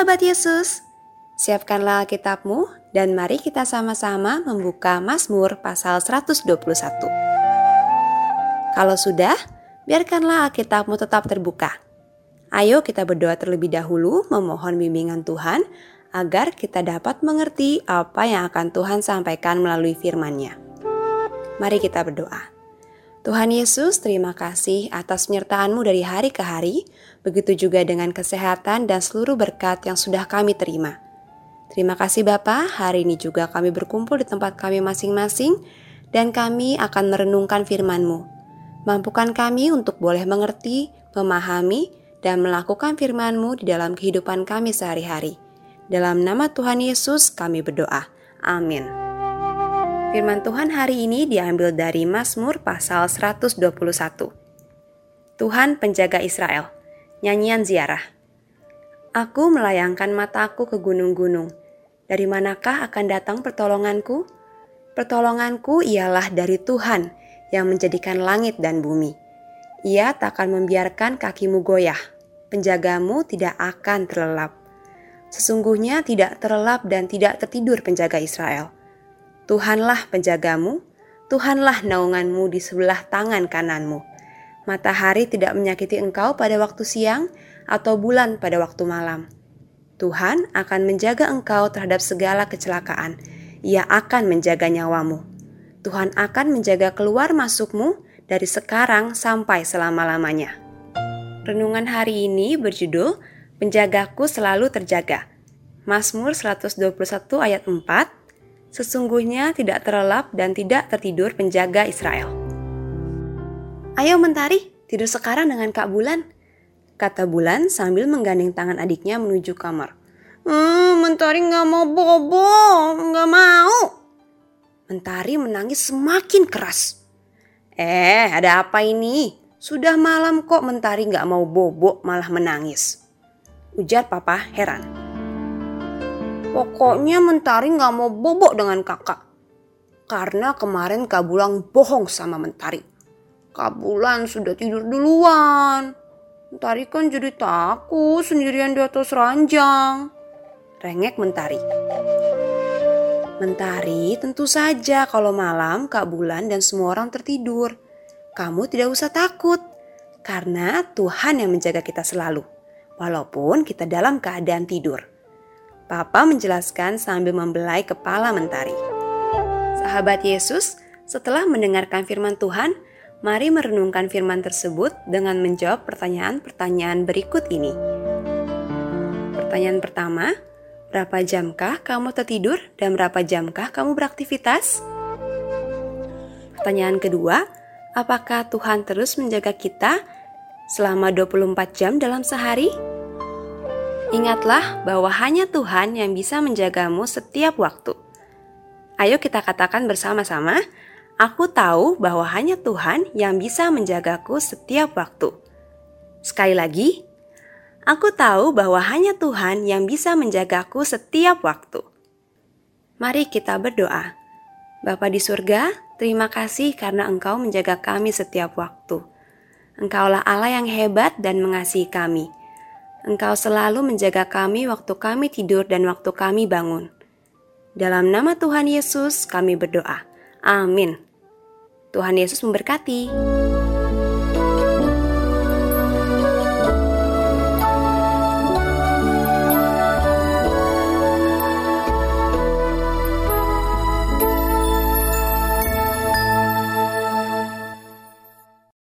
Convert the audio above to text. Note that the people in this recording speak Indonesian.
Sahabat Yesus, siapkanlah kitabmu dan mari kita sama-sama membuka Mazmur pasal 121. Kalau sudah, biarkanlah Alkitabmu tetap terbuka. Ayo kita berdoa terlebih dahulu memohon bimbingan Tuhan agar kita dapat mengerti apa yang akan Tuhan sampaikan melalui firman-Nya. Mari kita berdoa. Tuhan Yesus, terima kasih atas penyertaan-Mu dari hari ke hari, begitu juga dengan kesehatan dan seluruh berkat yang sudah kami terima. Terima kasih Bapa, hari ini juga kami berkumpul di tempat kami masing-masing dan kami akan merenungkan firman-Mu. Mampukan kami untuk boleh mengerti, memahami, dan melakukan firman-Mu di dalam kehidupan kami sehari-hari. Dalam nama Tuhan Yesus kami berdoa. Amin. Firman Tuhan hari ini diambil dari Mazmur pasal 121. Tuhan penjaga Israel. Nyanyian ziarah. Aku melayangkan mataku ke gunung-gunung. Dari manakah akan datang pertolonganku? Pertolonganku ialah dari Tuhan yang menjadikan langit dan bumi. Ia tak akan membiarkan kakimu goyah. Penjagamu tidak akan terlelap. Sesungguhnya tidak terlelap dan tidak tertidur penjaga Israel Tuhanlah penjagamu, Tuhanlah naunganmu di sebelah tangan kananmu. Matahari tidak menyakiti engkau pada waktu siang atau bulan pada waktu malam. Tuhan akan menjaga engkau terhadap segala kecelakaan. Ia akan menjaga nyawamu. Tuhan akan menjaga keluar masukmu dari sekarang sampai selama-lamanya. Renungan hari ini berjudul Penjagaku selalu terjaga. Mazmur 121 ayat 4 Sesungguhnya tidak terlelap dan tidak tertidur penjaga Israel. Ayo mentari, tidur sekarang dengan Kak Bulan. Kata Bulan sambil menggandeng tangan adiknya menuju kamar. Hmm, Mentari nggak mau bobo, nggak mau. Mentari menangis semakin keras. Eh, ada apa ini? Sudah malam kok Mentari nggak mau bobo malah menangis. Ujar papa heran. Pokoknya Mentari nggak mau bobok dengan kakak. Karena kemarin Kak Bulan bohong sama Mentari. Kak Bulan sudah tidur duluan. Mentari kan jadi takut sendirian di atas ranjang. Rengek Mentari. Mentari tentu saja kalau malam Kak Bulan dan semua orang tertidur. Kamu tidak usah takut. Karena Tuhan yang menjaga kita selalu. Walaupun kita dalam keadaan tidur. Papa menjelaskan sambil membelai kepala mentari. Sahabat Yesus, setelah mendengarkan firman Tuhan, mari merenungkan firman tersebut dengan menjawab pertanyaan-pertanyaan berikut ini. Pertanyaan pertama, berapa jamkah kamu tertidur dan berapa jamkah kamu beraktivitas? Pertanyaan kedua, apakah Tuhan terus menjaga kita selama 24 jam dalam sehari? Ingatlah bahwa hanya Tuhan yang bisa menjagamu setiap waktu. Ayo kita katakan bersama-sama, aku tahu bahwa hanya Tuhan yang bisa menjagaku setiap waktu. Sekali lagi, aku tahu bahwa hanya Tuhan yang bisa menjagaku setiap waktu. Mari kita berdoa. Bapa di surga, terima kasih karena Engkau menjaga kami setiap waktu. Engkaulah Allah yang hebat dan mengasihi kami. Engkau selalu menjaga kami waktu kami tidur dan waktu kami bangun. Dalam nama Tuhan Yesus, kami berdoa. Amin. Tuhan Yesus memberkati.